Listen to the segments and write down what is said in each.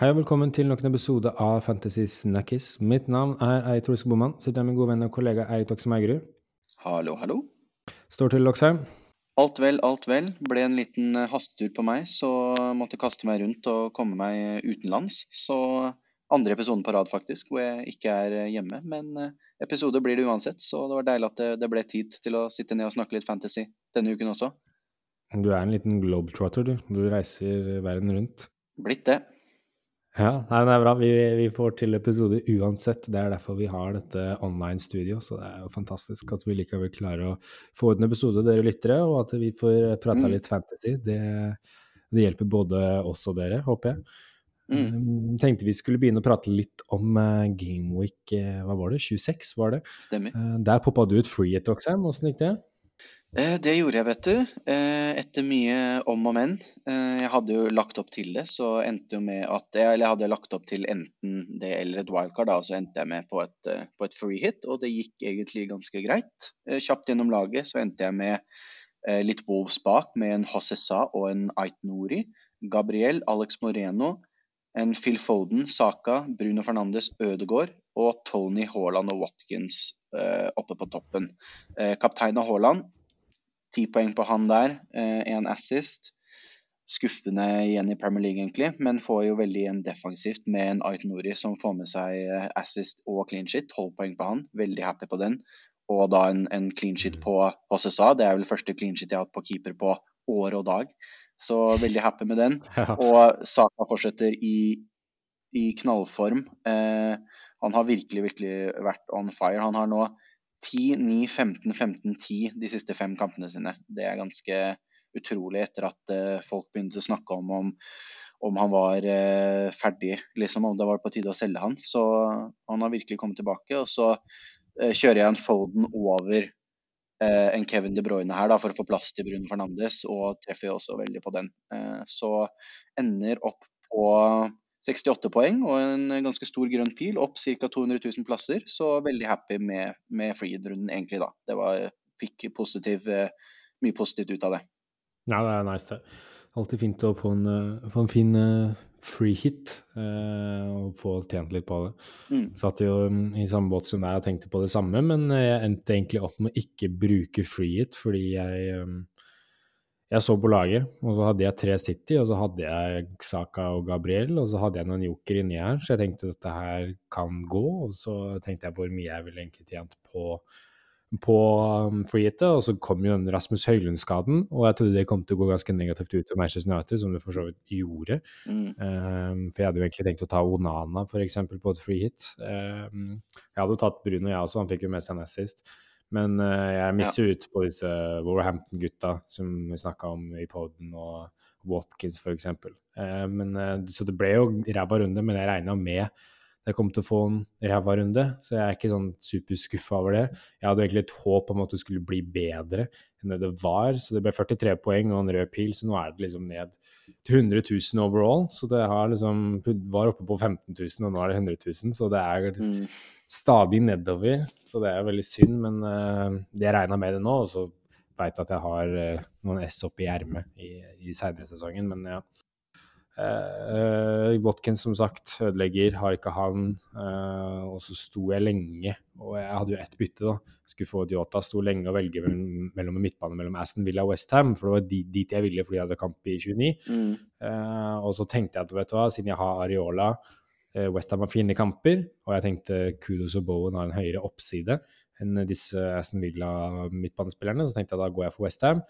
Hei og velkommen til nok en episode av Fantasy Snackis. Mitt navn er Eirik Boman. Sitter her med gode venn og kollega Eirik Doksheim Eigerud. Hallo, hallo. Står til, Loksheim. Alt vel, alt vel. Ble en liten eh, hastetur på meg, så måtte kaste meg rundt og komme meg utenlands. Så andre episoden på rad, faktisk, hvor jeg ikke er eh, hjemme. Men eh, episode blir det uansett, så det var deilig at det, det ble tid til å sitte ned og snakke litt fantasy denne uken også. Du er en liten globetrotter, du. Du reiser verden rundt. Blitt det. Ja, nei, det er bra. Vi, vi, får til episoder uansett. Det er derfor vi har dette online-studio. Så det er jo fantastisk at vi likevel klarer å få ut en episode, dere lyttere, og at vi får prata mm. litt fantasy. Det, det, hjelper både oss og dere, håper jeg. Mm. Um, tenkte vi skulle begynne å prate litt om uh, Gameweek uh, hva var det, 26, var det? Stemmer. Uh, der poppa du ut free et, Oxheim. Åssen gikk det? Eh, det gjorde jeg, vet du. Eh, etter mye om og men. Eh, jeg hadde jo lagt opp til det, så endte jo med at Eller jeg hadde lagt opp til enten det eller et wildcard, da, så endte jeg med på et, på et free hit, og det gikk egentlig ganske greit. Kjapt gjennom laget så endte jeg med litt Wolves bak, med en Hossessa og en Ait Nori. Gabriel, Alex Moreno, en Phil Foden, Saka, Bruno Fernandes, Ødegaard og Tony Haaland og Watkins oppe på toppen. Kaptein av Haaland Ti poeng på han der, én eh, assist. Skuffende igjen i Premier League, egentlig, men får jo veldig igjen defensivt med en Ait Nori som får med seg eh, assist og clean shit. Tolv poeng på han, veldig happy på den. Og da en, en clean shit på HSSA. Det er vel første clean shit jeg har hatt på keeper på år og dag. Så veldig happy med den. Og Saka fortsetter i, i knallform. Eh, han har virkelig, virkelig vært on fire. Han har nå 10, 9, 15, 15, 10 de siste fem kampene sine. Det er ganske utrolig etter at uh, folk begynte å snakke om, om, om han var uh, ferdig, liksom, om det var på tide å selge han. Så han har virkelig kommet tilbake. Og så uh, kjører jeg en Foden over en Kevin De Bruyne her da, for å få plass til Bruno Fernandes, og treffer også veldig på den. så ender opp på 68 poeng og en ganske stor grønn pil, opp ca. 200 000 plasser. Så veldig happy med, med freed-runden, egentlig, da. Det var, fikk positiv, eh, mye positivt ut av det. Ja, det er nice, det. Alltid fint å få en, eh, få en fin uh, free hit eh, og få tjent litt på det. Mm. Satt jo mm, i samme båt som deg og tenkte på det samme, men jeg endte egentlig opp med å ikke bruke free hit fordi jeg um, jeg så på laget, og så hadde jeg tre City, og så hadde jeg Saka og Gabriel, og så hadde jeg noen joker inni her, så jeg tenkte at dette her kan gå. Og så tenkte jeg hvor mye jeg ville egentlig tjent på, på um, freehitet, og så kom jo den Rasmus Høylund-skaden, og jeg trodde det kom til å gå ganske negativt ut for Manchester United, som det for så vidt gjorde. Mm. Um, for jeg hadde jo egentlig tenkt å ta Onana, for eksempel, på et freehit. Um, jeg hadde jo tatt Bruno, jeg også, han fikk jo med seg en assist. Men uh, jeg misser ja. ut på disse Wolverhampton-gutta som vi snakka om i poden, og Watkins f.eks. Uh, men, uh, så det ble jo ræva runde, men jeg regna med jeg kom til å få en ræva runde, så jeg er ikke sånn superskuffa over det. Jeg hadde egentlig et håp om at det skulle bli bedre enn det det var, så det ble 43 poeng og en rød pil, så nå er det liksom ned til 100 000 overall. Så det har liksom var oppe på 15 000, og nå er det 100 000, så det er mm stadig nedover. Så det er veldig synd, men uh, jeg regna med det nå. Og så veit jeg at jeg har uh, noen S opp i ermet i, i seinere sesongen, men ja. Uh, Watkins, som sagt, ødelegger, har ikke han. Uh, og så sto jeg lenge, og jeg hadde jo ett bytte, da. Skulle få Diota. Sto lenge og velge mellom en midtbane mellom Aston Villa og Westham, for det var dit jeg ville fordi jeg hadde kamp i 29. Mm. Uh, og så tenkte jeg at vet du hva, siden jeg har Areola Westham har fine kamper, og jeg tenkte Kudos og Bowen har en høyere oppside enn disse Aston Villa-midtbanespillerne, så tenkte jeg da går jeg for Westham.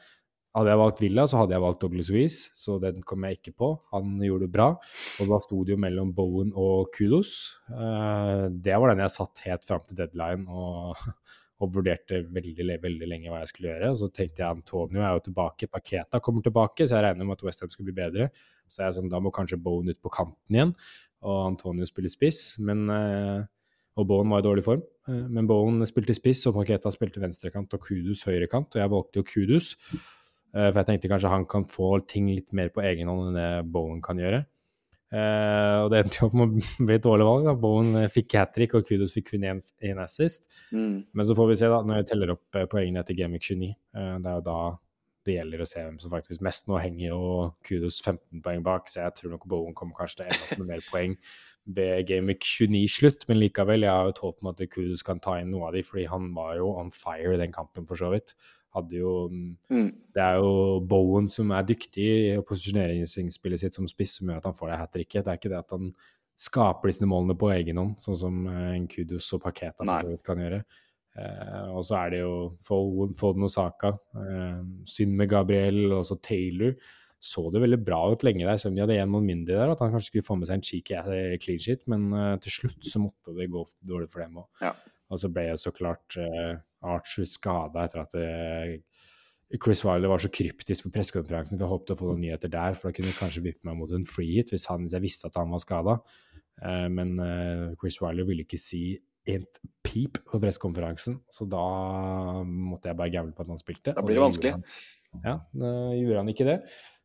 Hadde jeg valgt Villa, så hadde jeg valgt Douglas Louise, så den kom jeg ikke på. Han gjorde det bra. Og da sto det jo mellom Bowen og Kudos. Eh, det var den jeg satt helt fram til deadline og, og vurderte veldig, veldig lenge hva jeg skulle gjøre. Så tenkte jeg Antonio er jo tilbake, Paketa kommer tilbake, så jeg regner med at Westham skulle bli bedre. Så jeg sånn, da må kanskje Bowen ut på kanten igjen og Antonio spiller spiss. Men, eh, og Bowen var i dårlig form. Eh, men Bowen spilte spiss, og Paketa spilte venstrekant og Kudus høyrekant. Og jeg valgte jo Kudus, eh, for jeg tenkte kanskje han kan få ting litt mer på egen hånd enn det Bowen kan gjøre. Og det endte jo opp med å bli et dårlig valg. da. Bowen fikk hat trick, og Kudos fikk kun én assist. Mm. Men så får vi se, da, når jeg teller opp poengene etter Gamic 29. Uh, det er jo da det gjelder å se hvem som faktisk mest. Nå henger jo Kudos 15 poeng bak, så jeg tror nok Bowen kommer kanskje til å ende opp med mer poeng ved Gameweek 29-slutt, men likevel, jeg har jo et håp om at Kudos kan ta inn noe av de, fordi han var jo on fire i den kampen, for så vidt. Hadde jo mm. Det er jo Bowen som er dyktig i posisjoneringsspillet sitt som spiss, som gjør at han får det hat tricket. Det er ikke det at han skaper disse målene på egen hånd, sånn som en Kudos og Paketa kan gjøre. Uh, og så er det jo Foden og Saka, uh, synd med Gabriel og også Taylor så det veldig bra ut lenge der, selv om de hadde én mann mindre der, at han kanskje skulle få med seg en cheeky eh, clean sheet, men uh, til slutt så måtte det gå dårlig for dem òg. Ja. Og så ble jo så klart Archer skada etter at Chris Wiley var så kryptisk på pressekonferansen, for jeg håpet å få noen nyheter der, for da kunne jeg kanskje vippe meg mot en free hit hvis, han, hvis jeg visste at han var skada. Men Chris Wiley ville ikke si en pip på pressekonferansen, så da måtte jeg bare gamble på at han spilte. Da blir det vanskelig. Ja, da gjorde han ikke det.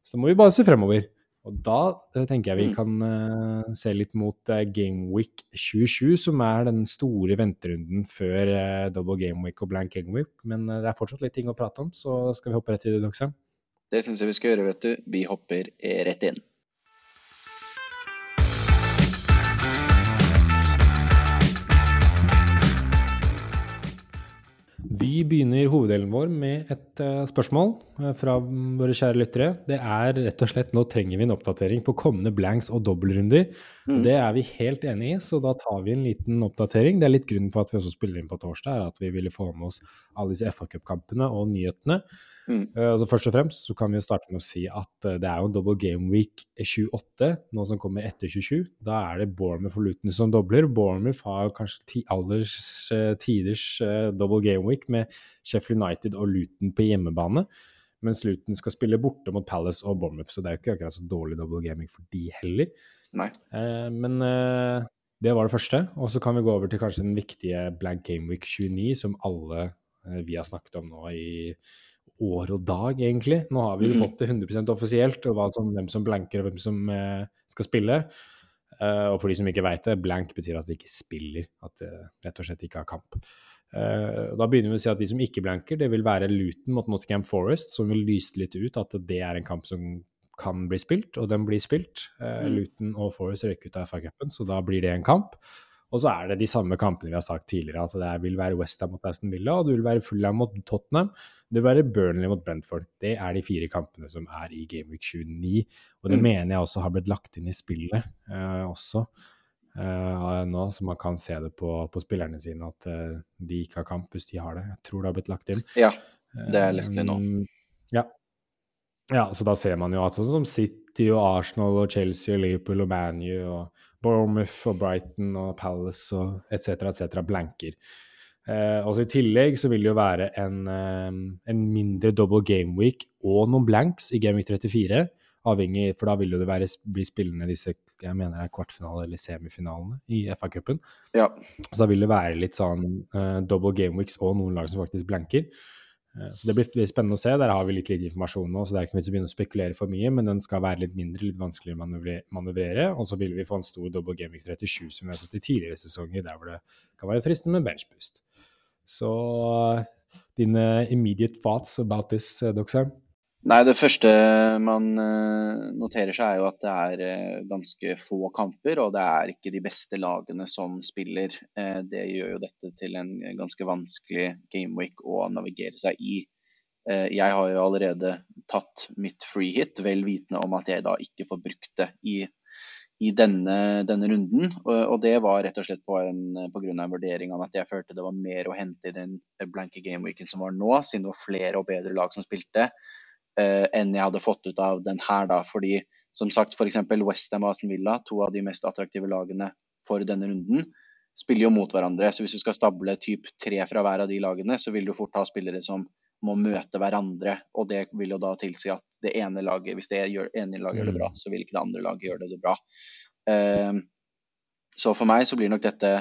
Så må vi bare se fremover. Og da uh, tenker jeg vi mm. kan uh, se litt mot uh, Gameweek 27, som er den store venterunden før double gameweek og blank gameweek. Men det er fortsatt litt ting å prate om, så skal vi hoppe rett i det, Doxa? Det syns jeg vi skal gjøre, vet du. Vi hopper rett inn. Vi begynner hoveddelen vår med et uh, spørsmål fra våre kjære lyttere. Det er rett og slett nå trenger vi en oppdatering på kommende blanks og dobbeltrunder. Mm. Det er vi helt enig i, så da tar vi en liten oppdatering. Det er litt grunnen for at vi også spiller inn på torsdag, er at vi ville få med oss alle disse FA Cup-kampene og nyhetene. Mm. Uh, altså først og fremst så kan vi jo starte med å si at uh, det er jo en double game week 28 nå som kommer etter 27. Da er det Bournemouth for Luton som dobler. Bournemouth har kanskje ti, alders uh, tiders double game week med Sheffield United og Luton på hjemmebane. Mens Luton skal spille borte mot Palace og Bournemouth, så det er jo ikke akkurat så dårlig double gaming for de heller. men det var det første. Og så kan vi gå over til kanskje den viktige blank game week 29, som alle vi har snakket om nå i år og dag, egentlig. Nå har vi jo mhm. fått det 100% offisielt, og som, hvem som blanker og hvem som eh, skal spille. Uh, og for de som ikke veit det, blank betyr at de ikke spiller, at de rett og slett ikke har kamp. Uh, da begynner vi å si at de som ikke blanker, det vil være Luton mot Nottingham Forest, som vil lyse litt ut at det er en kamp som kan bli spilt, og den blir spilt. Uh, mm. Luton og Forest røyker ut av FA-cupen, så da blir det en kamp. Og så er det de samme kampene vi har sagt tidligere. at Det vil være Westham mot Aston Villa, og det vil være Fulham mot Tottenham. Det vil være Burnley mot Brentford. Det er de fire kampene som er i Gameweek 29. Og det mm. mener jeg også har blitt lagt inn i spillet eh, også. Uh, nå, så man kan se det på, på spillerne sine at uh, de ikke har kamp hvis de har det. Jeg tror det har blitt lagt inn. Ja, det er lagt inn nå. ja. ja, så da ser man jo at sånn som City og Arsenal og Chelsea og Liverpool og ManU og Bournemouth og Brighton og Palace og etc., etc. blanker. Eh, også I tillegg så vil det jo være en, eh, en mindre double game week og noen blanks i game week 34. Avhengig, for da vil jo det være, bli spillende disse jeg mener det er kvartfinale- eller semifinalene i FA-cupen. Ja. Så da vil det være litt sånn uh, double game weeks og noen lag som faktisk blanker. Uh, så det blir spennende å se. Der har vi litt lite informasjon nå, så det er ikke noe vits å begynne å spekulere for mye, men den skal være litt mindre, litt vanskeligere å manøvrere. Og så vil vi få en stor double game 37 som vi har sett i tidligere sesonger, der hvor det kan være fristende med benchboost. Så dine immediate thoughts about this, eh, Doxheim? Nei, Det første man eh, noterer seg, er jo at det er eh, ganske få kamper. Og det er ikke de beste lagene som spiller. Eh, det gjør jo dette til en ganske vanskelig gameweek å navigere seg i. Jeg har jo allerede tatt mitt free hit, vel vitende om at jeg da ikke får brukt det i, i denne, denne, runden. Og, det var rett og slett på, en, grunn av en vurdering av at jeg følte det var mer å hente i den blanke gameweeken som var nå, siden det var flere og bedre lag som spilte eh, enn jeg hadde fått ut av den her, da. Fordi som sagt, f.eks. Westham og Aston Villa, to av de mest attraktive lagene for denne runden, spiller jo mot hverandre. Så hvis du skal stable typ tre fra hver av de lagene, så vil du fort ha spillere som må møte hverandre. Og det vil jo da tilsi at det ene laget, hvis det gjør, ene laget gjør det bra, mm. så vil ikke det andre laget gjøre det bra. Uh, så for meg så blir nok dette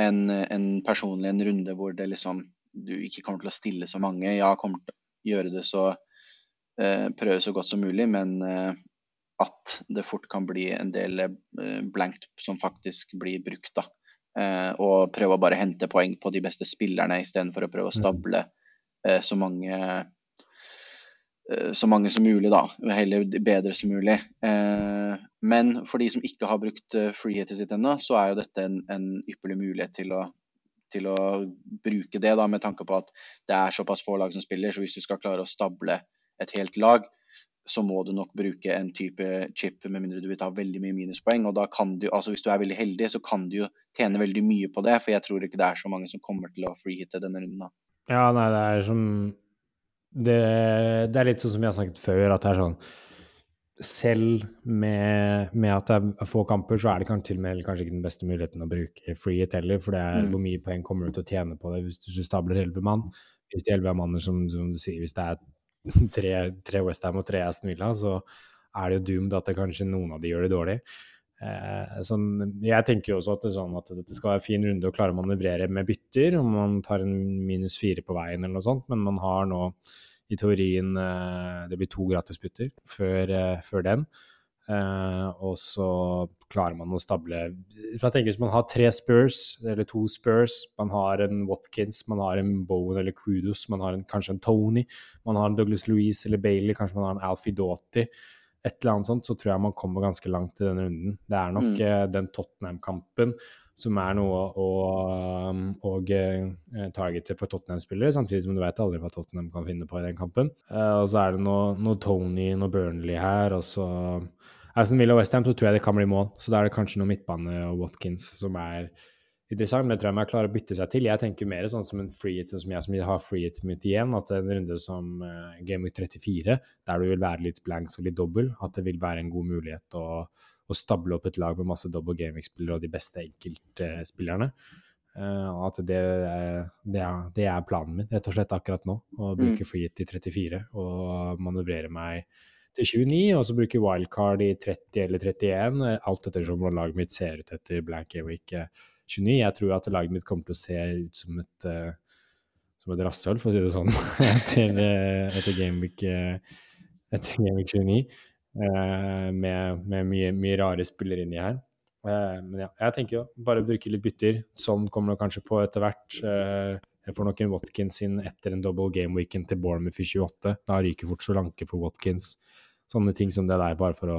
en, en personlig en runde hvor det liksom du ikke kommer til å stille så mange. Ja, kommer til å gjøre det så Eh, prøve så godt som mulig, men eh, at det fort kan bli en del eh, blankt som faktisk blir brukt. da. Og prøve å bare hente poeng på de beste spillerne istedenfor å prøve å mm. stable så mange Eh, så mange som mulig, da. Heller bedre som mulig. Eh, men for de som ikke har brukt eh, sitt ennå, så er jo dette en, en ypperlig mulighet til å, til å, bruke det, da, med tanke på at det er såpass få lag som spiller. Så hvis du skal klare å stable et helt lag, så må du nok bruke en type chip, med mindre du vil ta veldig mye minuspoeng. Og da kan du, altså hvis du er veldig heldig, så kan du jo tjene veldig mye på det. For jeg tror ikke det er så mange som kommer til å freehitte denne runden. da. Ja, nei, det er som det, det, er litt sånn som vi har snakket før, at det er sånn Selv med, med at det er få kamper, så er det kanskje til og med kanskje ikke den beste muligheten å bruke free hit heller, for det er mm. hvor mye poeng kommer du til å tjene på det hvis du stabler elleve mann. Hvis de elleve manner, som, som, du sier, hvis det er tre, tre Westham og tre Aston Villa, så er det jo doomed at det kanskje noen av de gjør det dårlig. Eh, sånn, jeg tenker jo også at det, sånn at det skal være fin runde å klare å manøvrere med bytter, om man tar en minus fire på veien eller noe sånt, men man har nå i teorien eh, Det blir to gratisbytter før, eh, før den. Uh, og så klarer man å stable Jeg tenker Hvis man har tre Spurs, eller to Spurs, man har en Watkins, man har en Bowen eller Kudos, man har en, kanskje en Tony, man har en Douglas Louise eller Bailey, kanskje man har en Alfie Doughty et eller annet sånt, så tror jeg man kommer ganske langt i denne runden. Det er nok mm. uh, den Tottenham-kampen som er noe å, å uh, targete for Tottenham-spillere, samtidig som du vet aldri hva Tottenham kan finne på i den kampen. Uh, og så er det noe, noe, Tony, noe Burnley her, og så Aston Villa og Westham, så tror jeg det kan bli mål. Så da er det kanskje noe midtbane og Watkins som er interessant, men det tror jeg man klarer å bytte seg til. Jeg tenker mer sånn som en free hit, sånn som jeg som har free hit mitt igjen, at en runde som uh, Game Week 34, der du vil være litt blanks og litt dobbel, at det vil være en god mulighet å, å stable opp et lag med masse double Game Week-spillere og de beste enkeltspillerne. Uh, at det, det, er, det, er, planen min, rett og slett akkurat nå. Å bruke mm. free til i 34 og manøvrere meg til 29, og så bruke wildcard i 30 eller 31, alt ettersom hvordan laget mitt ser ut etter blank Game Week 29. Jeg tror at laget mitt kommer til å se ut som et, uh, som et rasshøl, for å si det sånn, etter, uh, etter Gameweek uh, etter Gameweek 29. Uh, med, med mye, mye, rare spillere inni her. men ja, jeg tenker jo bare bruke litt bytter. Sånn kommer det kanskje på etter hvert. jeg får nok en Watkins inn etter en double game weekend til Bournemouth i 28. Da ryker fort så lanke for Watkins. Sånne ting som det der, bare for å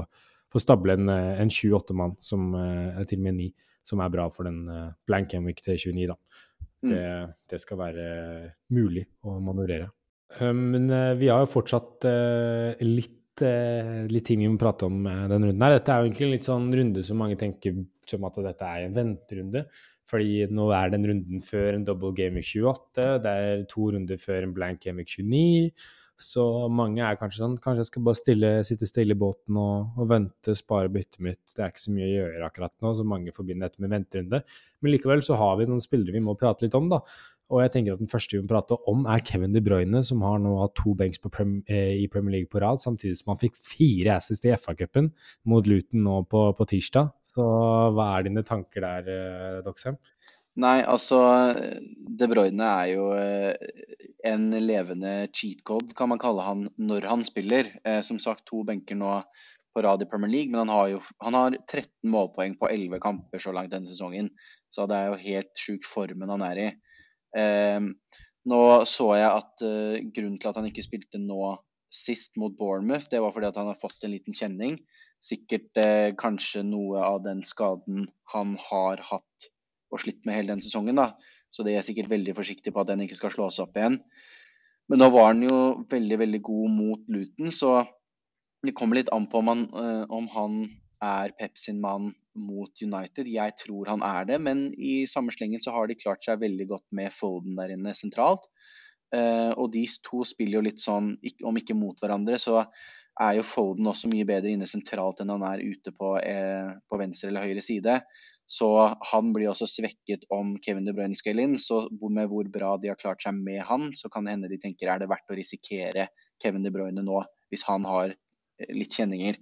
få stable en, en 28 mann, som, er til og med 9 som er bra for den blank game-week til 29, da. Mm. Det, det, skal være mulig å manøvrere. Men vi har jo fortsatt litt, litt, ting vi må prate om denne runden her. Dette er jo egentlig en litt sånn runde som mange tenker som at dette er en venterunde. Fordi nå er den runden før en double game i 28, det er to runder før en blank game i 29. Så mange er kanskje sånn Kanskje jeg skal bare stille, sitte stille i båten og, og vente, spare byttet mitt. Det er ikke så mye å gjøre akkurat nå, så mange forbinder dette med venterunde. Men likevel så har vi noen spillere vi må prate litt om, da. Og jeg tenker at den første vi må prate om, er Kevin De Bruyne, som har nå hatt to benks eh, i Premier League på rad, samtidig som han fikk fire assist i FA-cupen mot Luton nå på, på, tirsdag. Så hva er dine tanker der, eh, Doxham? Nei, altså De Bruyne er jo eh, en levende cheat code, kan man kalle han, når han spiller. Eh, som sagt, to benker nå på rad i Premier League, men han har jo han har 13 målpoeng på 11 kamper så langt denne sesongen. Så det er jo helt sjuk formen han er i. Eh, nå så jeg at uh, grunnen til at han ikke spilte nå sist mot Bournemouth, det var fordi at han har fått en liten kjenning. Sikkert uh, kanskje noe av den skaden han har hatt og slitt med hele den sesongen. da. Så det er jeg sikkert veldig forsiktig på at den ikke skal slås opp igjen. Men nå var han jo veldig, veldig god mot Luton, så det kommer litt an på om han, uh, om han er Pep sin mann mot United. Jeg tror han er det, men i samme slengen så har de klart seg veldig godt med Foden der inne sentralt. Uh, og de to spiller jo litt sånn, om ikke mot hverandre, så er jo Foden også mye bedre inne sentralt enn han er ute på, eh, på venstre eller høyre side. Så han blir også svekket om Kevin De Bruyne skal inn. Så med hvor bra de har klart seg med han, så kan det hende de tenker er det verdt å risikere Kevin De Bruyne nå, hvis han har eh, litt kjenninger.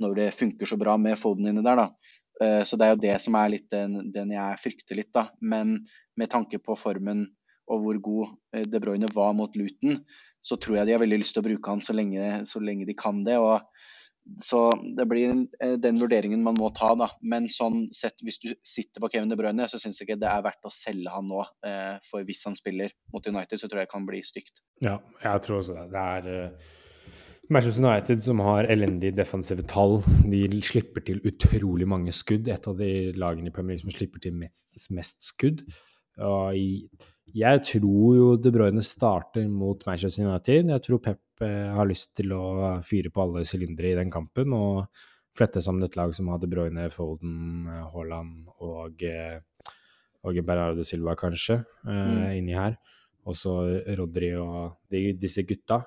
Når det funker så bra med Foden inne der, da. Eh, så det er jo det som er litt den, den jeg frykter litt, da. Men med tanke på formen og hvor god eh, De Bruyne var mot Luton, så tror jeg de har veldig lyst til å bruke han så lenge, så lenge de kan det. og så det blir eh, den vurderingen man må ta, da. Men sånn sett, hvis du sitter på Kevin De Bruyne, så syns jeg ikke det er verdt å selge han nå. For hvis han spiller mot United, så tror jeg det kan bli stygt. Ja, jeg tror også det. Det er, Manchester United, som har elendige defensive tall, de slipper til utrolig mange skudd. Et av de lagene i Premier League som slipper til mest, mest skudd. Og jeg tror jo De Bruyne starter mot Manchester United. Jeg tror Pep eh, har lyst til å fyre på alle sylindere i den kampen og flette sammen et lag som har De Bruyne, Foden, Haaland og, eh, og Bernardo Silva, kanskje, eh, mm. inni her. Og så Rodri og de, disse gutta.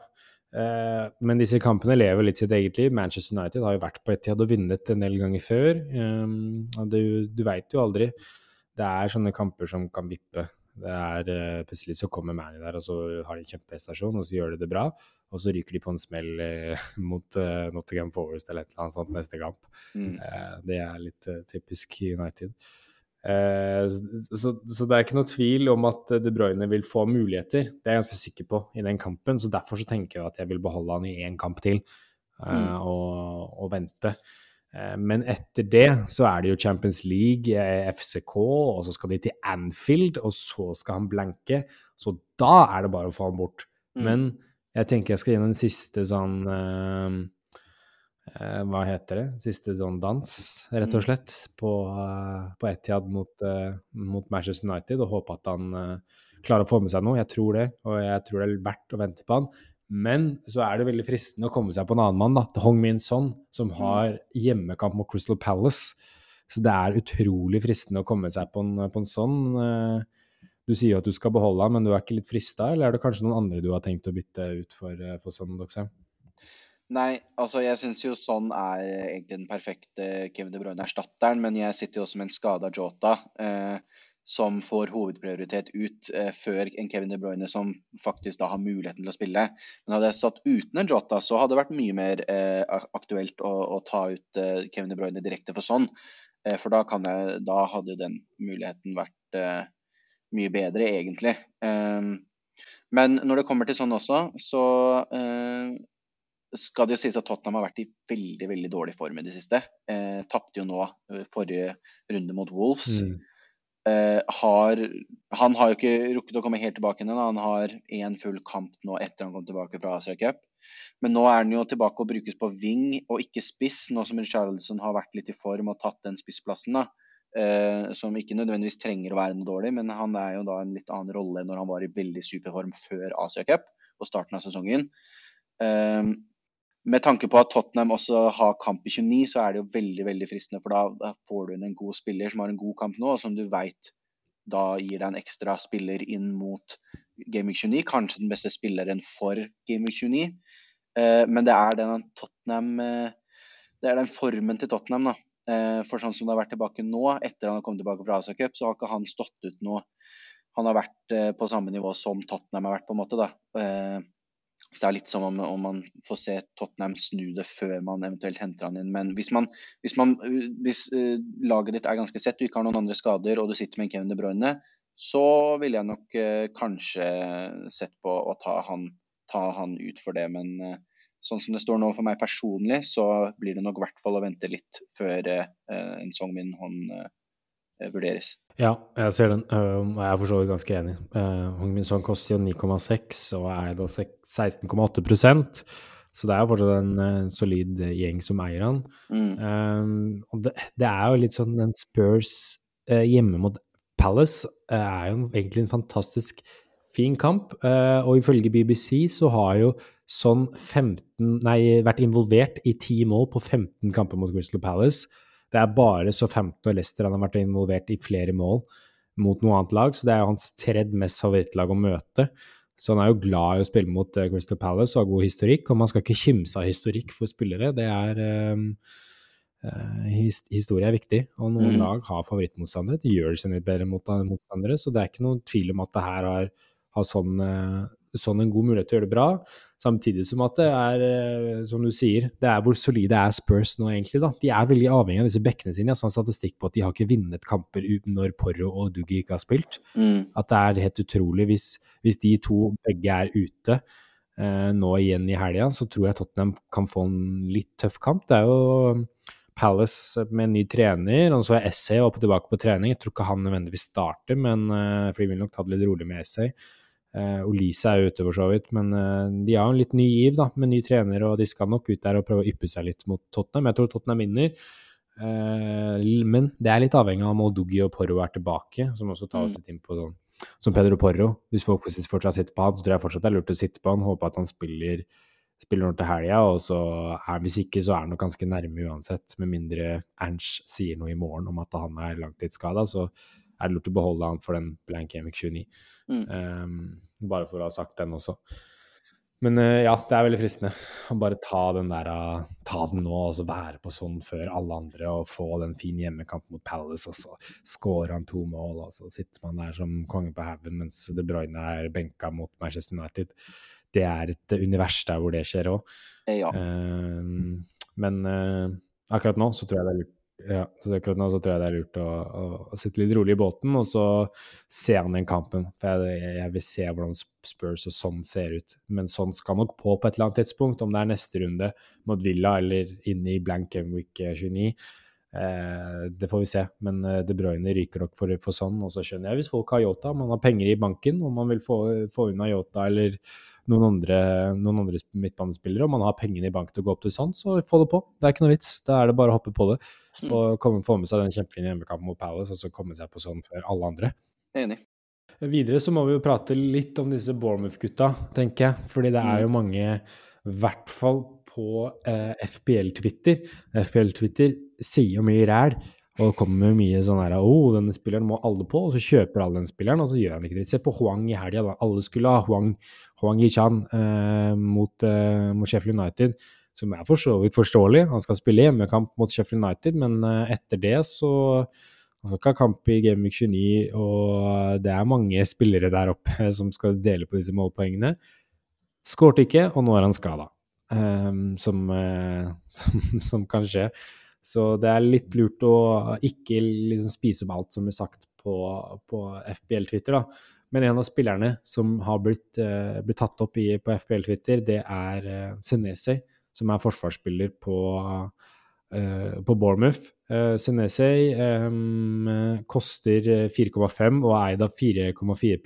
Eh, men disse kampene lever litt sitt eget liv. Manchester United har jo vært på et tid og vunnet en del ganger før. Um, du du veit jo aldri. Det er sånne kamper som kan vippe. Det er uh, Plutselig så kommer Manny der, og så har de kjempeprestasjon, og så gjør de det bra. Og så ryker de på en smell uh, mot uh, Nottingham Forest eller et eller annet sånt neste kamp. Mm. det er litt typisk United. Eh, så, så, det er ikke noe tvil om at De Bruyne vil få muligheter. Det er jeg ganske sikker på i den kampen. Så derfor så tenker jeg at jeg vil beholde han i én kamp til uh, mm. og, og, vente. Uh, men etter det så er det jo Champions League, FCK, og så skal de til Anfield, og så skal han blanke. Så da er det bare å få han bort. Mm. Men jeg tenker jeg skal gjennom den siste sånn eh, hva heter det, siste sånn dans, rett og mm. slett, på, uh, på Etiad mot, uh, mot, Manchester United, og håpe at han uh, klarer å få med seg noe. Jeg tror det, og jeg tror det er verdt å vente på han. Men så er det veldig fristende å komme seg på en annen mann, da. Hong Min Son, som mm. har hjemmekamp mot Crystal Palace. Så det er utrolig fristende å komme seg på en, på en sånn. Du sier jo at du skal beholde han, men du er ikke litt frista, eller er det kanskje noen andre du har tenkt å bytte ut for, for sånn, Doxheim? Nei, altså jeg syns jo sånn er egentlig den perfekte Kevin De Bruyne-erstatteren, men jeg sitter jo også med en skada Jota. Eh, som får hovedprioritet ut eh, før en Kevin De Bruyne som faktisk da har muligheten til å spille. Men hadde jeg satt uten en Jota, så hadde det vært mye mer eh, aktuelt å, å, ta ut eh, Kevin De Bruyne direkte for sånn. Eh, for da, jeg, da, hadde den muligheten vært eh, mye bedre, egentlig. men når det kommer til sånn også, så skal det jo sies at Tottenham har vært i veldig veldig dårlig form i det siste. Eh, Tapte jo nå eh, forrige runde mot Wolves. Mm. Eh, har, han har jo ikke rukket å komme helt tilbake ennå. Han har én full kamp nå etter han kom tilbake fra Asia Cup. Men nå er han jo tilbake og brukes på wing og ikke spiss, nå som Richarlison har vært litt i form og tatt den spissplassen. da. Eh, som ikke nødvendigvis trenger å være noe dårlig, men han er jo da en litt annen rolle når han var i veldig superform før Asia Cup på starten av sesongen. Eh, med tanke på at Tottenham også har kamp i 29, så er det jo veldig veldig fristende. For da, får du inn en god spiller som har en god kamp nå, og som du veit da gir deg en ekstra spiller inn mot Gaming 29. Kanskje den beste spilleren for Gaming 29. Eh, men det er den Tottenham eh, Det er den formen til Tottenham, da. Eh, for sånn som det har vært tilbake nå, etter han har kommet tilbake fra Asia Cup, så har ikke han stått ut noe Han har vært på samme nivå som Tottenham har vært, på en måte. da. Så det er litt som om, om, man får se Tottenham snu det før man eventuelt henter han inn. Men hvis, man, hvis, man, hvis uh, laget ditt er ganske sett, du ikke har noen andre skader og du sitter med en Kevin De Bruyne, så ville jeg nok uh, kanskje sett på å ta han, ta han, ut for det. Men uh, sånn som det står nå for meg personlig, så blir det nok i hvert fall å vente litt før en Song Min Hon vurderes. Ja, jeg ser den, og jeg er for så vidt ganske enig. Hong Min Song koster jo 9,6 og er da 16,8% så det er jo fortsatt en uh, solid gjeng som eier han. Mm. Um, og det, det, er jo litt sånn den Spurs hjemme mot Palace er jo egentlig en fantastisk fin kamp. og ifølge BBC så har jo sånn 15 Nei, vært involvert i ti mål på 15 kamper mot Crystal Palace. Det er bare så 15 og Leicester han har vært involvert i flere mål mot noe annet lag, så det er jo hans tredje mest favorittlag å møte. Så han er jo glad i å spille mot uh, Crystal Palace og har god historikk, og man skal ikke kimse av historikk for spillere. Det er um, uh, his Historie er viktig, og noen mm. lag har favorittmotstandere. De gjør det seg litt bedre mot motstandere, så det er ikke noen tvil om at det her har, har sånn uh, sånn en god mulighet til å gjøre det bra. Samtidig som at det er, eh, som du sier, det er hvor solide er Spurs nå, egentlig. da. De er veldig avhengig av disse bekkene sine. Jeg har sånn statistikk på at de har ikke vunnet kamper når Porro og Duggy ikke har spilt. Mm. At det er helt utrolig. Hvis, hvis de to begge er ute eh, nå igjen i helga, så tror jeg Tottenham kan få en litt tøff kamp. Det er jo um, Palace med en ny trener, og så er Essay oppe tilbake på trening. Jeg tror ikke han nødvendigvis starter, men, eh, for de vil nok ta det litt rolig med Essay. Uh, Olise er jo ute, for så vidt, men uh, de har en litt ny giv da, med ny trener, og de skal nok ut der og prøve å yppe seg litt mot Tottenham. Jeg tror Tottenham vinner. Uh, men det er litt avhengig av om Odugi og Porro er tilbake, som også tar oss mm. litt inn på sånn som Pedro Porro. Hvis folk fortsatt sitter på han, så tror jeg fortsatt det er lurt å sitte på han. Håpe at han spiller, spiller noe til helga, og så er hvis ikke, så er han nok ganske nærme uansett. Med mindre Ernst sier noe i morgen om at han er langtidsskada, så er det lurt å beholde han for den blank Amic 29. Mm. Um, bare for å ha sagt den også. Men uh, ja, det er veldig fristende å bare ta den der, uh, ta den nå og så være på sånn før alle andre og få den fine hjemmekampen mot Palace, og så scorer han to mål, og så sitter man der som konge på haugen mens De Bruyne er benka mot Manchester United. Det er et univers der hvor det skjer òg. Ja. Uh, men akkurat nå så tror jeg det er lurt ja, så akkurat nå så tror jeg det er lurt å, å, å, sitte litt rolig i båten og så se an den kampen. For jeg, jeg, vil se hvordan Spurs og sånn ser ut. Men sånn skal nok på på et eller annet tidspunkt, om det er neste runde mot Villa eller inne i blank game week 29. Eh, det får vi se. Men eh, De Bruyne ryker nok for, for sånn. Og så skjønner jeg hvis folk har Yota, man har penger i banken og man vil få, få unna Yota eller noen andre, noen andre midtbanespillere, og man har pengene i banken til å gå opp til sånn, så få det på. Det er ikke noe vits. Da er det bare å hoppe på det. Mm. Og komme, få med seg den kjempefine hjemmekampen mot Palace, og så komme seg på sånn før alle andre. Enig. Videre så må vi jo prate litt om disse Bournemouth-gutta, tenker jeg. Fordi det er jo mm. mange, i hvert fall på eh, FPL-Twitter FPL-Twitter sier jo mye ræl og kommer med mye sånn her Å, oh, denne spilleren må alle på, og så kjøper alle den spilleren, og så gjør han ikke det. Se på Huang i helga, Alle skulle ha Huang, Huang Yichan eh, mot, eh, mot, Sheffield United, som er for så vidt forståelig. Han skal spille hjemmekamp mot Sheffield United, men eh, etter det så Han skal ikke ha kamp i Game Week 29, og det er mange spillere der oppe som skal dele på disse målpoengene. Skårte ikke, og nå er han skada, um, som, eh, som, som kan skje. Så det er litt lurt å ikke liksom spise opp alt som blir sagt på, på FBL-Twitter, da. Men en av spillerne som har blitt, uh, blitt tatt opp i, på FBL-Twitter, det er uh, Senesi, som er forsvarsspiller på, uh, på Bournemouth. Uh, Senesi um, koster 4,5 og er eid av 4,4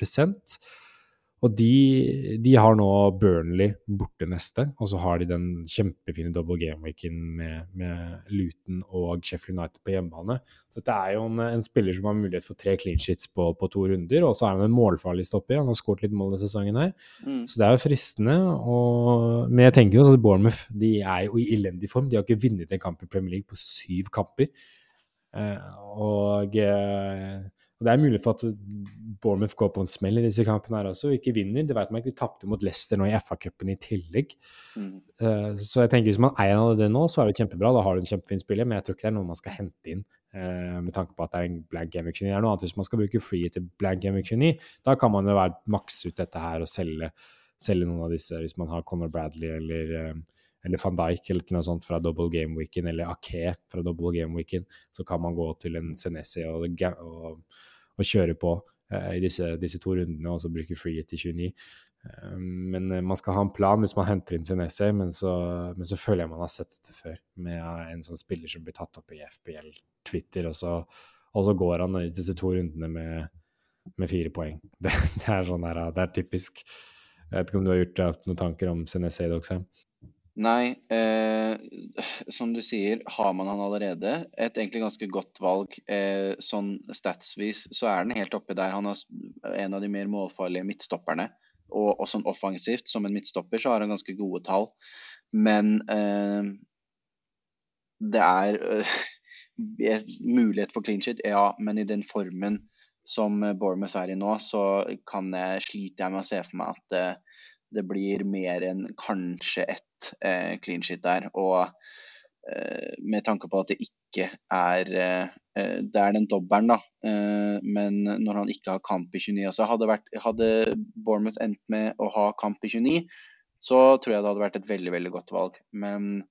og de, de, har nå Burnley borte neste, og så har de den kjempefine double game-weeken med, med, Luton og Sheffield United på hjemmebane. Så dette er jo en, en, spiller som har mulighet for tre clean sheets på, på to runder, og så er han en målfarlig stopper. Han har skåret litt mål denne sesongen her, mm. så det er jo fristende. Og, men jeg tenker jo at Bournemouth de er jo i elendig form. De har ikke vunnet en kamp i Premier League på syv kamper. Eh, og eh, og Det er mulig for at Bournemouth går på en smell i disse kampene her også, og ikke vinner. Det vet man ikke. De tapte mot Leicester nå i FA-cupen i tillegg. Mm. Uh, så jeg tenker hvis man eier av det nå, så er det kjempebra. Da har du en kjempefin spiller, men jeg tror ikke det er noe man skal hente inn uh, med tanke på at det er en blank game 29. Det er noe annet hvis man skal bruke free til blank game 29. Da kan man jo være makse ut dette her og selge, selge, noen av disse hvis man har Conor Bradley eller uh, eller van Dijk eller noe sånt fra double game weekend, eller Ake fra double game weekend, så kan man gå til en Senesi og, og, og, kjøre på uh, i disse, disse, to rundene og så bruke free til 29. Uh, men uh, man skal ha en plan hvis man henter inn Senesi, men men så føler jeg man har sett dette før, med en sånn spiller som blir tatt opp i FBL, Twitter, og så, og så går han i disse to rundene med, med fire poeng. Det, det, er sånn her, det er typisk. Jeg vet ikke om du har gjort deg noen tanker om Senesi, Doxheim? Nei, eh, som du sier, har man han allerede. Et egentlig ganske godt valg. Eh, sånn statsvis så er den helt oppi der. Han er en av de mer målfarlige midtstopperne. Og, og sånn offensivt, som en midtstopper, så har han ganske gode tall. Men eh, det er eh, mulighet for clean shit, ja. Men i den formen som Bournemouth er i nå, så kan jeg, sliter jeg med å se for meg at eh, det blir mer enn kanskje ett eh, clean shit der. Og eh, med tanke på at det ikke er eh, eh Det er den dobbelen, da. Eh, men når han ikke har kamp i 29 altså hadde, vært, hadde Bournemouth endt med å ha kamp i 29, så tror jeg det hadde vært et veldig, veldig godt valg. Men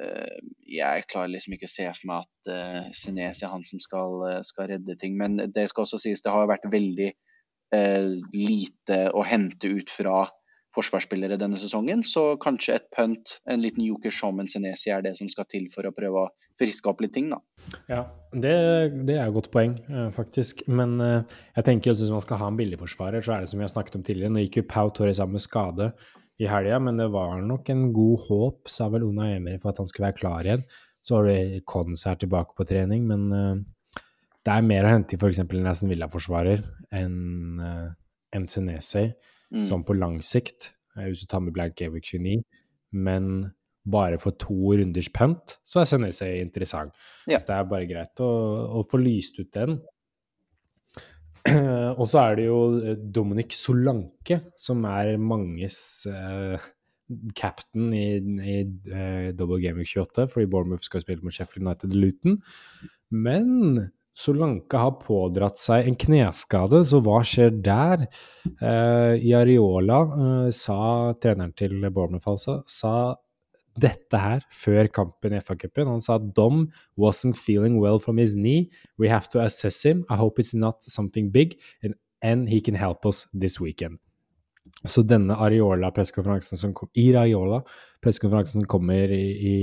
eh, jeg klarer liksom ikke å se for meg at uh, Senes er han som skal, skal redde ting. Men det skal også sies, det har vært veldig lite å hente ut fra forsvarsspillere denne sesongen, så kanskje et punt, en liten joker som en Senesi, er det som skal til for å prøve å friske opp litt ting, da. Ja, det, det er et godt poeng, eh, faktisk. Men uh, jeg tenker også hvis man skal ha en billigforsvarer, så er det som vi har snakket om tidligere. Nå gikk jo Pau Torres av med skade i helga, men det var nok en god håp, sa vel Ona Emery, for at han skulle være klar igjen. Så har du Cons tilbake på trening, men uh, det er mer å hente i f.eks. en Aston Villa-forsvarer enn en Senesi mm. sånn på lang sikt, hvis du tar med Blank Gavic 29. Men bare for to runders punt, så er Senese interessant. Ja. Så det er bare greit å, å få lyst ut den. Og så er det jo eh, Dominic Solanke, som er manges uh, captain i, i uh, Double Game 28, fordi Bournemouth skal spille mot Sheffield United Luton. Men Solanke har pådratt seg en kneskade, så hva skjer der? Eh, I Areola uh, sa treneren til Bournemouth altså, sa dette her før kampen i FA-cupen. Han sa Dom wasn't feeling well from his knee. We have to assess him. I hope it's not something big, and, and he can help us this weekend. Så denne Areola-pressekonferansen som kom, i Raiola, pressekonferansen som kommer i, i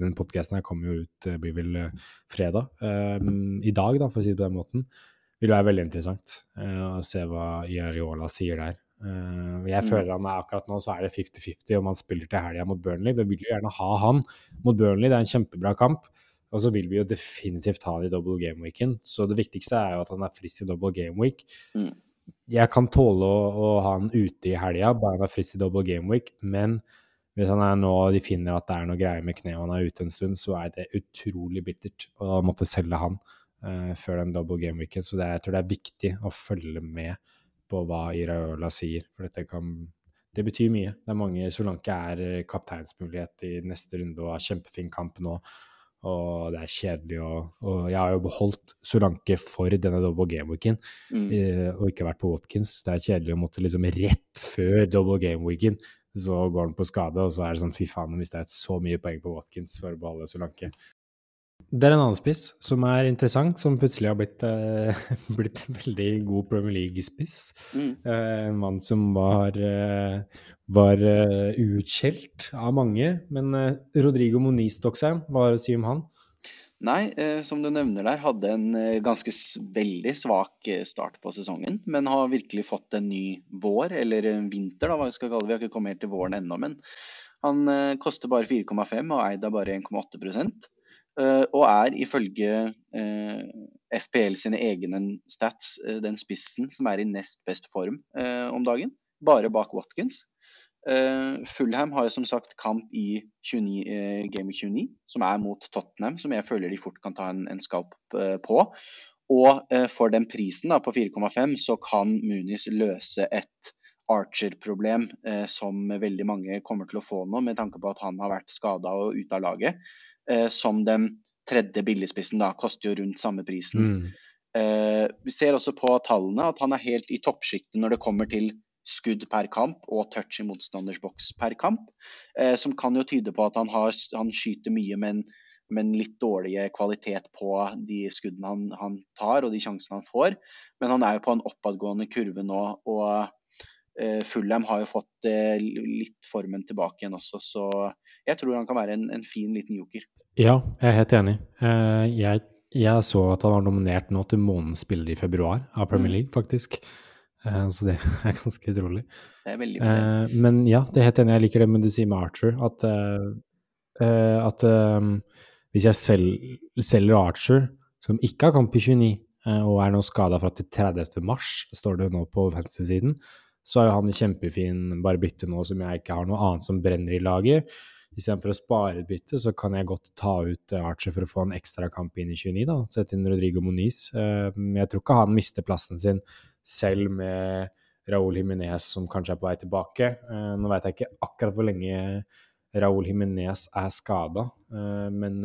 Den podkasten her kommer jo ut, eh, blir vel uh, fredag. Um, I dag, da, for å si det på den måten. Vil være veldig interessant uh, å se hva Areola sier der. Uh, jeg mm. føler han er akkurat nå så er det 50-50 om han spiller til helga mot Burnley. Vi vil jo gjerne ha han mot Burnley, det er en kjempebra kamp. Og så vil vi jo definitivt ha han i double game-weeken. Så det viktigste er jo at han er frisk i double game week. Mm jeg kan tåle å, å ha han ute i helga, bare han er frisk i double game week. Men hvis han er nå de finner at det er noe greier med kneet og han er ute en stund, så er det utrolig bittert å måtte selge han uh, før den double game weeken. Så det, jeg tror det er viktig å følge med på hva Iraola sier, for dette kan det betyr mye. Det er mange Solanke er kapteinsmulighet i neste runde og har kjempefin kamp nå og det er kjedelig å Og jeg har jo beholdt Solanke for denne double game-weeken, mm. Eh, og ikke vært på Watkins. Det er kjedelig å måtte liksom rett før double game-weeken, så går han på skade, og så er det sånn fy faen, nå mista jeg så mye poeng på Watkins for å beholde Solanke. Det er en annen spiss som er interessant, som plutselig har blitt, eh, blitt veldig god Premier League-spiss. Mm. Eh, en mann som var, eh, var uh, utskjelt av mange. Men uh, Rodrigo Moniz Doxheim, hva har å si om han? Nei, eh, som du nevner der, hadde en eh, ganske veldig svak start på sesongen. Men har virkelig fått en ny vår, eller vinter, da, hva vi skal kalle det. Vi har ikke kommet helt til våren ennå, men han koster bare 4,5 og eid av bare 1,8 Uh, og er ifølge uh, FPL sine egne stats uh, den spissen som er i nest best form om dagen. Bare bak Watkins. Fulham har som sagt kamp i 29, Game 29, som er mot Tottenham, som jeg føler de fort kan ta en, en skalp på. Og for den prisen da, på 4,5 så kan Munis løse et Archer-problem eh, som veldig mange kommer til å få nå, med tanke på at han har vært skada og ute av laget eh, som den tredje billigspissen. da, Koster jo rundt samme prisen. Mm. Eh, vi ser også på tallene at han er helt i toppsjiktet når det kommer til skudd per kamp og touch i motstanders boks per kamp. Eh, som kan jo tyde på at han, har, han skyter mye, men, men litt dårlig kvalitet på de skuddene han, han, tar og de sjansene han får. Men han er jo på en oppadgående kurve nå. og eh, Fulham har jo fått eh, litt formen tilbake igjen også, så jeg tror han kan være en, en fin liten joker. Ja, jeg er helt enig. Uh, jeg, jeg, så at han var nominert nå til månedens spiller i februar av Premier mm. League, faktisk. Uh, så det er ganske utrolig. Det er veldig uh, men ja, det er helt enig. Jeg liker det med du sier med Archer, at, at hvis jeg selger, selger Archer, som ikke har kamp i 29, og er nå skada fra til 30. mars, står det nå på venstresiden, så er jo han kjempefin bare bytte nå som jeg ikke har noe annet som brenner i laget. Istedenfor å spare et bytte, så kan jeg godt ta ut eh, Archer for å få en ekstra kamp inn i 29, da. Sette inn Rodrigo Moniz. Men jeg tror ikke han mister plassen sin selv med Raúl Jiminez som kanskje er på vei tilbake. Eh, nå vet jeg ikke akkurat hvor lenge Raúl Jiminez er skada, men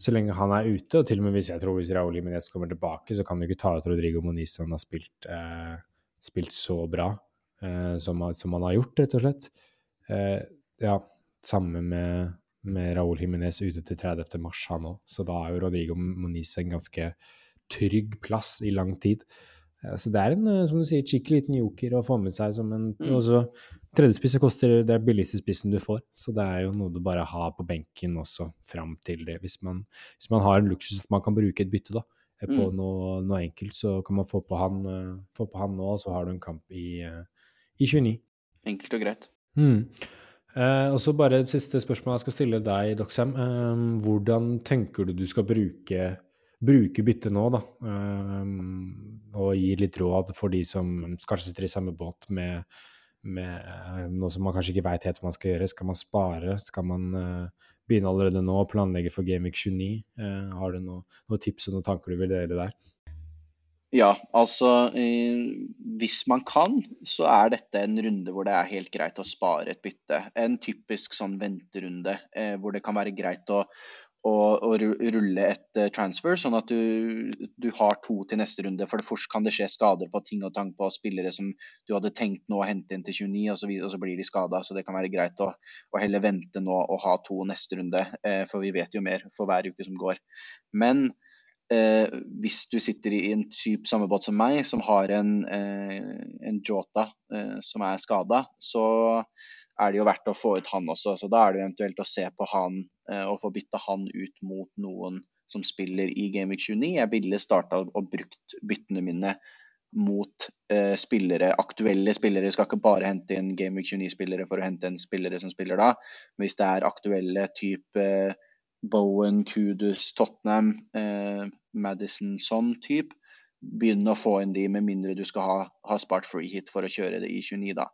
så lenge han er ute, og til og med hvis jeg tror hvis Raúl Jiminez kommer tilbake, så kan du ikke ta ut Rodrigo Moniz når han har spilt, spilt så bra som, han har gjort, rett og slett. ja, samme med, med Raúl Jiménez ute til 30. mars, han òg. Så da er jo Rodrigo Moniz en ganske trygg plass i lang tid. Så det er en som du sier, chic liten joker å få med seg som en mm. også, Tredjespissen koster det billigste spissen du får, så det er jo noe du bare har på benken også fram til det. Hvis man, hvis man har en luksus at man kan bruke et bytte da, på mm. noe, noe, enkelt, så kan man få på han, få på han nå, og så har du en kamp i, i 29. Enkelt og greit. Mm. Eh, og så bare et siste spørsmål jeg skal stille deg, Doxham. Eh, hvordan tenker du du skal bruke, bruke byttet nå, da? Eh, og gi litt råd for de som kanskje sitter i samme båt med, med eh, noe som man kanskje ikke veit helt hva man skal gjøre. Skal man spare? Skal man eh, begynne allerede nå å planlegge for Gameweek 29? Eh, har du noen noe tips og noen tanker du vil dele der? Ja, altså hvis man kan, så er dette en runde hvor det er helt greit å spare et bytte. En typisk sånn venterunde eh, hvor det kan være greit å, å, å rulle et uh, transfer, sånn at du, du, har to til neste runde. For det først kan det skje skader på ting og tang på spillere som du hadde tenkt nå å hente inn til 29, og så, og så blir de skada. Så det kan være greit å, å, heller vente nå og ha to neste runde, eh, for vi vet jo mer for hver uke som går. Men eh, hvis du sitter i en type samme båt som meg, som har en, eh, en Jota eh, som er skada, så er det jo verdt å få ut han også. Så da er det jo eventuelt å se på han eh, og få bytta han ut mot noen som spiller i Gameweek 29. Jeg ville starta og brukt byttene mine mot eh, spillere, aktuelle spillere. Jeg skal ikke bare hente inn Gameweek 29-spillere for å hente en spillere som spiller da. Men hvis det er aktuelle type eh, Bowen, Kudus, Tottenham, eh, Madison sånn type. Begynn å få inn de, med mindre du skal ha, ha spart free hit for å kjøre det i 29, da.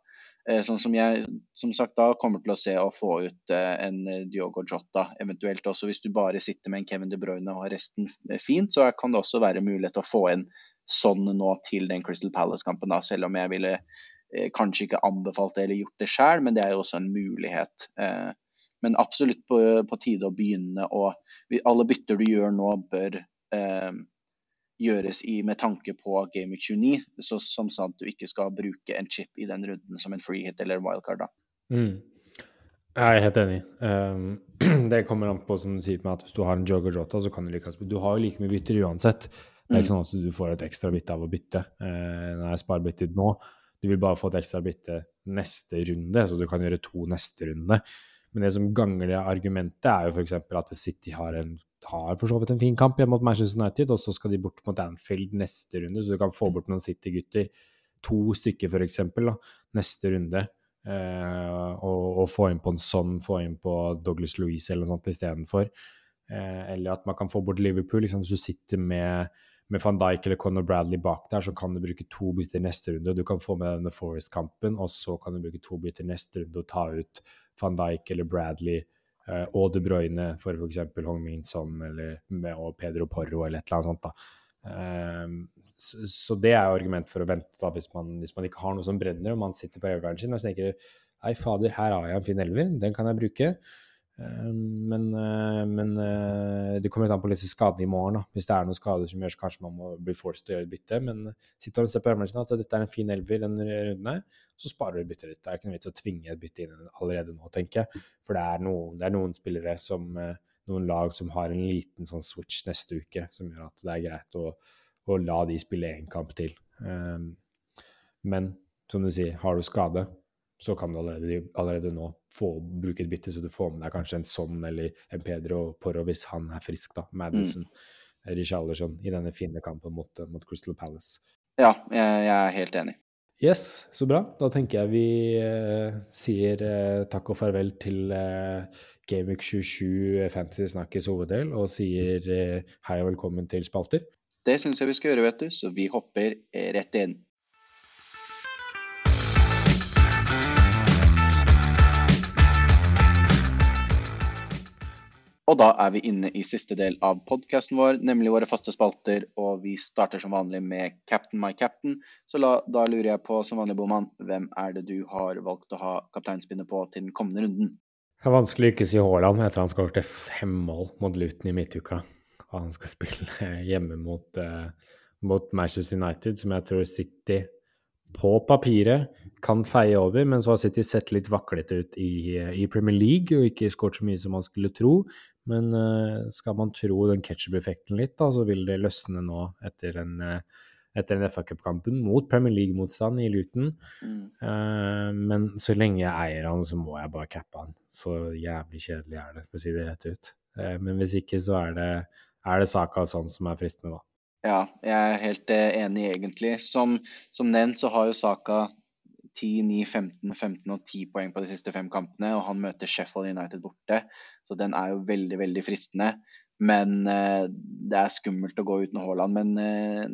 Eh, sånn som jeg som sagt da kommer til å se å få ut eh, en eh, Diogo Jota, eventuelt også hvis du bare sitter med en Kevin De Bruyne og har resten eh, fint, så kan det også være mulighet til å få inn sånn nå til den Crystal Palace-kampen, da, selv om jeg ville eh, kanskje ikke anbefalt det eller gjort det sjøl, men det er jo også en mulighet. Eh, men absolutt på, på tide å begynne å Alle bytter du gjør nå, bør eh, gjøres i, med tanke på Game 29, så, som sa at du ikke skal bruke en chip i den runden som en free hit eller wildcard. da. Mm. Jeg er helt enig. Um, det kommer an på, som du sier, med at hvis du har en jogger jota, så kan du like Du har jo like mye bytter uansett. Det er ikke mm. sånn at du får et ekstra bytte av å bytte. Uh, når jeg sparer byttet nå, du vil bare få et ekstra bytte neste runde, så du kan gjøre to neste runde. Men det som ganger det argumentet, er jo f.eks. at City har, en, har for så vidt en fin kamp hjemme mot Manchester United, og så skal de bort mot Anfield neste runde, så du kan få bort noen City-gutter, to stykker f.eks., neste runde. Eh, og, og, få inn på en sånn, få inn på Douglas Louise eller noe sånt istedenfor. Eh, eller at man kan få bort Liverpool. Liksom, hvis du sitter med, med van Dijk eller Conor Bradley bak der, så kan du bruke to bytter neste runde. Du kan få med denne Forest-kampen, og så kan du bruke to bytter neste runde og ta ut van Dijk eller Bradley eh, og De Bruyne for f.eks. Hong Min Son eller og Pedro Porro eller et eller annet sånt. da. Eh, så, så, det er argument for å vente da, hvis man, hvis man ikke har noe som brenner og man sitter på elveren sin og tenker Nei, fader, her har jeg en fin elver, den kan jeg bruke. Uh, men, men det kommer litt an på litt skadene i morgen. da. Hvis det er noen skader som gjør så kanskje man må bli forced til å gjøre et bytte. Men sitter og ser på elveren sin at dette er en fin elver denne runden her, så sparer du byttet ditt. Det er ikke noe vits å tvinge et bytte inn allerede nå, tenker jeg. For det er noen, det er noen spillere som eh, Noen lag som har en liten sånn switch neste uke, som gjør at det er greit å, å la de spille én kamp til. Um, men som du sier, har du skade, så kan du allerede, allerede nå få, bruke et bytte, så du får med deg kanskje en Son eller en Pedro Porro hvis han er frisk, da. Madison, mm. Richarlison i denne fine kampen mot, mot Crystal Palace. Ja, jeg, jeg er helt enig. Yes, så bra. Da tenker jeg vi eh, sier eh, takk og farvel til eh, Gameweek 27 Fantasy Snakkes hoveddel, og sier eh, hei og velkommen til spalter. Det syns jeg vi skal gjøre, vet du, så vi hopper eh, rett inn. Og da er vi inne i siste del av podkasten vår, nemlig våre faste spalter. Og vi starter som vanlig med Captain my captain. Så la, da lurer jeg på, som vanlig Boman, hvem er det du har valgt å ha kapteinspinnet på til den kommende runden? Det er vanskelig å ikke si Haaland etter han skåret fem mål mot Luton i midtuka. Og han skal spille hjemme mot, uh, mot Manchester United, som jeg tror City på papiret kan feie over, men så har City sett litt vaklete ut i, i Premier League og ikke skåret så mye som man skulle tro. Men uh, skal man tro den ketsjup-effekten litt, da, så vil det løsne nå etter en, uh, etter den FA Cup-kampen mot Premier League-motstand i Luton. Mm. Uh, men så lenge jeg eier han, så må jeg bare cappe han. Så jævlig kjedelig er det, for å si det rett ut. Men hvis ikke, så er det, er det saka sånn som er fristende, da. Ja, jeg er helt enig, egentlig. Som, som nevnt så har jo Saka 10, 9, 15, 15 og 10 poeng på de siste fem kampene, og han møter Sheffield United borte. Så den er jo veldig, veldig fristende. Men eh, det er skummelt å gå uten Haaland. Men eh,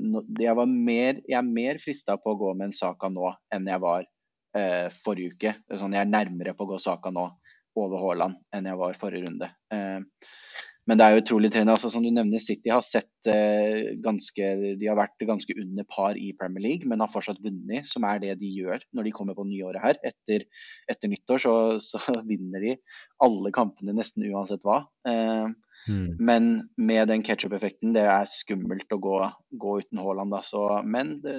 jeg, mer, jeg, er mer frista på å gå med en Saka nå enn jeg var eh, forrige uke. Sånn, jeg er nærmere på å gå Saka nå over Haaland enn jeg var forrige runde. Eh, men det er jo utrolig trener. Altså, som du nevner, City har sett eh, ganske De har vært ganske under par i Premier League, men har fortsatt vunnet, som er det de gjør når de kommer på nyåret her. Etter, etter nyttår så, så, vinner de alle kampene nesten uansett hva. Eh, mm. Men med den ketsjup-effekten, det er skummelt å gå, gå uten Haaland. men det,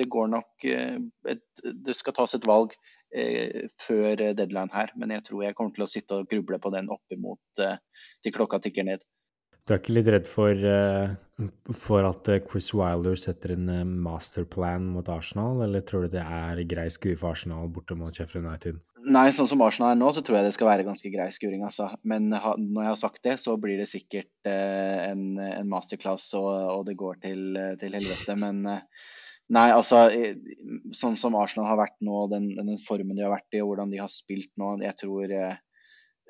det, går nok eh, et, Det skal tas et valg før deadline her. Men jeg tror jeg kommer til å sitte og gruble på den oppimot eh, til klokka tikker ned. Du er ikke litt redd for, uh, for at eh, Chris Wilder setter en masterplan mot Arsenal, eller tror du det er grei skue for Arsenal borte mot Sheffield United? Nei, sånn som Arsenal er nå, så tror jeg det skal være ganske grei skuring, altså. Men når jeg har sagt det, så blir det sikkert en, en, masterclass, og, og, det går til, til helvete. Men Nei, altså sånn som Arsenal har vært nå, den, den, formen de har vært i og hvordan de har spilt nå, jeg tror eh,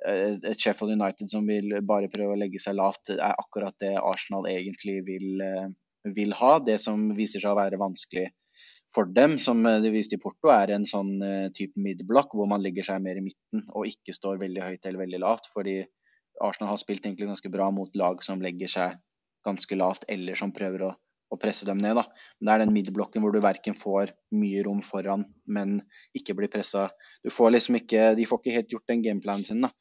et Sheffield United som vil bare prøve å legge seg lavt, er akkurat det Arsenal egentlig vil, eh, vil ha. Det som viser seg å være vanskelig for dem, som det viste i Porto, er en sånn type midblock hvor man legger seg mer i midten og ikke står veldig høyt eller veldig lavt. Fordi Arsenal har spilt egentlig ganske bra mot lag som legger seg ganske lavt, eller som prøver å å presse dem ned. Da. Men det er den middelblokken hvor du verken får mye rom foran, men ikke blir pressa. Du får liksom ikke, de får ikke helt gjort den gameplanen sin. da.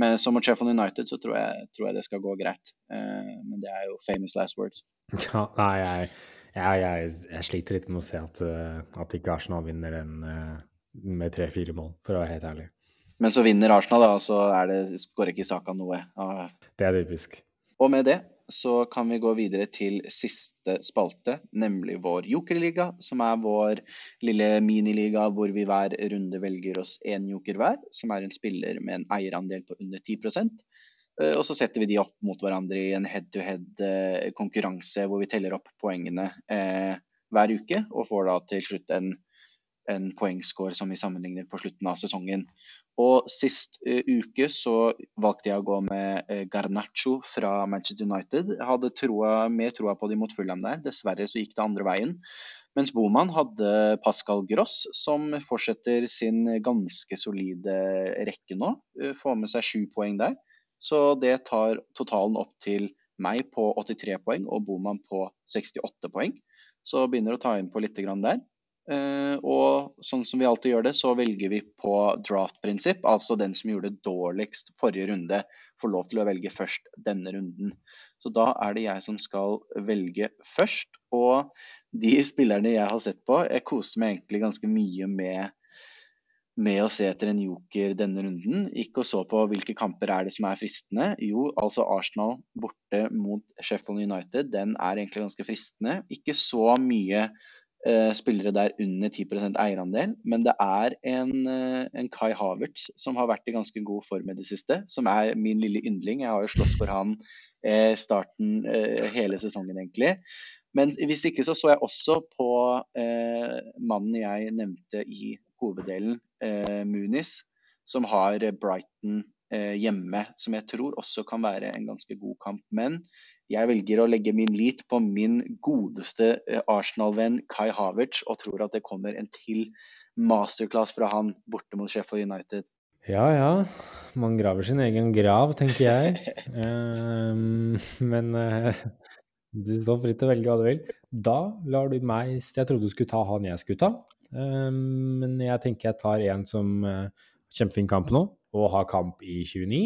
Men som mot Sheffield United så tror jeg, tror jeg det skal gå greit. Uh, men det er jo famous last words. Ja, nei, jeg, jeg, jeg, sliter litt med å se at, uh, at ikke Arsenal vinner den uh, med tre-fire mål, for å være helt ærlig. Men så vinner Arsenal, da, og så er det, går ikke saka noe. Det er typisk. Og med det så kan vi gå videre til siste spalte, nemlig vår jokerliga, som er vår lille miniliga hvor vi hver runde velger oss én joker hver, som er en spiller med en eierandel på under 10 eh, og så setter vi de opp mot hverandre i en head-to-head-konkurranse eh, hvor vi teller opp poengene eh, hver uke, og får da til slutt en, en poengscore som vi sammenligner på slutten av sesongen. Og sist uh, uke så valgte jeg å gå med uh, Garnaccio fra Manchester United. Jeg hadde troa, mer troa på de mot Fulham der. Dessverre så gikk det andre veien. Mens Boman hadde Pascal Gross, som fortsetter sin ganske solide rekke nå. Uh, får med seg sju poeng der. Så det tar totalen opp til meg på 83 poeng og Boman på 68 poeng. Så begynner å ta inn på litt der. Uh, og sånn som vi alltid gjør det, så velger vi på draft-prinsipp. Altså den som gjorde det dårligst forrige runde, får lov til å velge først denne runden. Så da er det jeg som skal velge først. Og de spillerne jeg har sett på Jeg koste meg egentlig ganske mye med, med å se etter en joker denne runden. Gikk og så på hvilke kamper er det som er fristende. Jo, altså Arsenal borte mot Sheffield United. Den er egentlig ganske fristende. Ikke så mye Eh, spillere der under 10% eierandel. Men det er en, eh, en, Kai Havertz som har vært i ganske god form i det siste. Som er min lille yndling. Jeg har jo slåss for han eh, starten eh, hele sesongen, egentlig. Men hvis ikke så så jeg også på eh, mannen jeg nevnte i hoveddelen, eh, Munis, som har Brighton hjemme. Som jeg tror også kan være en ganske god kamp. Men jeg velger å legge min lit på min godeste eh, Arsenal-venn Kai Havertz, og tror at det kommer en til masterclass fra han borte mot Sheffield United. Ja ja, man graver sin egen grav, tenker jeg. um, men uh, du står fritt til å velge hva du vil. Da lar du meg Jeg trodde du skulle ta han jeg skulle ta, um, men jeg tenker jeg tar en som uh, kjempefin kamp nå, og har kamp i 29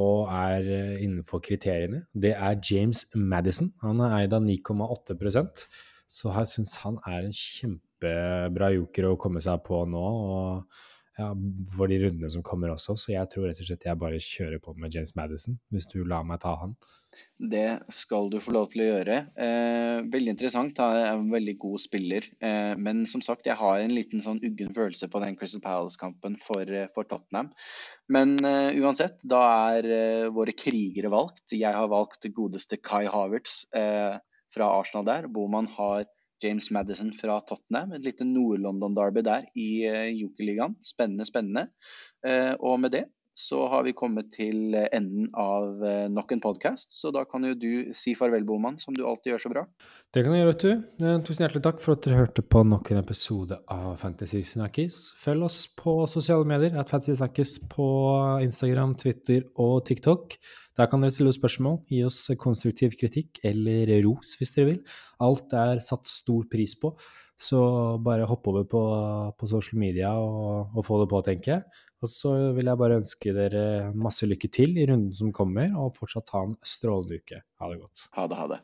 og er eh, innenfor kriteriene. Det er James Madison. Han er eid av 9,8% så jeg syns han er en kjempebra joker å komme seg på nå. og ja, for de rundene som kommer også, så jeg tror rett og slett jeg bare kjører på med James Madison, hvis du lar meg ta han. Det skal du få lov til å gjøre. Eh, veldig interessant. Han er en veldig god spiller. Eh, men som sagt, jeg har en liten sånn uggen følelse på den Crystal Palace-kampen for, eh, for, Tottenham. Men eh, uansett, da er uh, våre krigere valgt. Jeg har valgt godeste Kai Havertz uh, fra Arsenal der. Boman har James Madison fra Tottenham. Et lite Nord-London-derby der i uh, Jokerligaen. Spennende, spennende. og med det så har vi kommet til enden av eh, nok en podkast. Så da kan jo du si farvel, Boman, som du alltid gjør så bra. Det kan jeg gjøre, vet du. Eh, tusen hjertelig takk for at dere hørte på nok en episode av Fantasy Snackis. Følg oss på sosiale medier, at Fantasy Snackis på Instagram, Twitter og TikTok. Der kan dere stille spørsmål, gi oss konstruktiv kritikk eller ros hvis dere vil. Alt er satt stor pris på. Så bare hopp over på, på social media og, og, få det på, tenker jeg. Og så vil jeg bare ønske dere masse lykke til i runden som kommer, og fortsatt ha en strålende uke. Ha det godt. Ha det, ha det.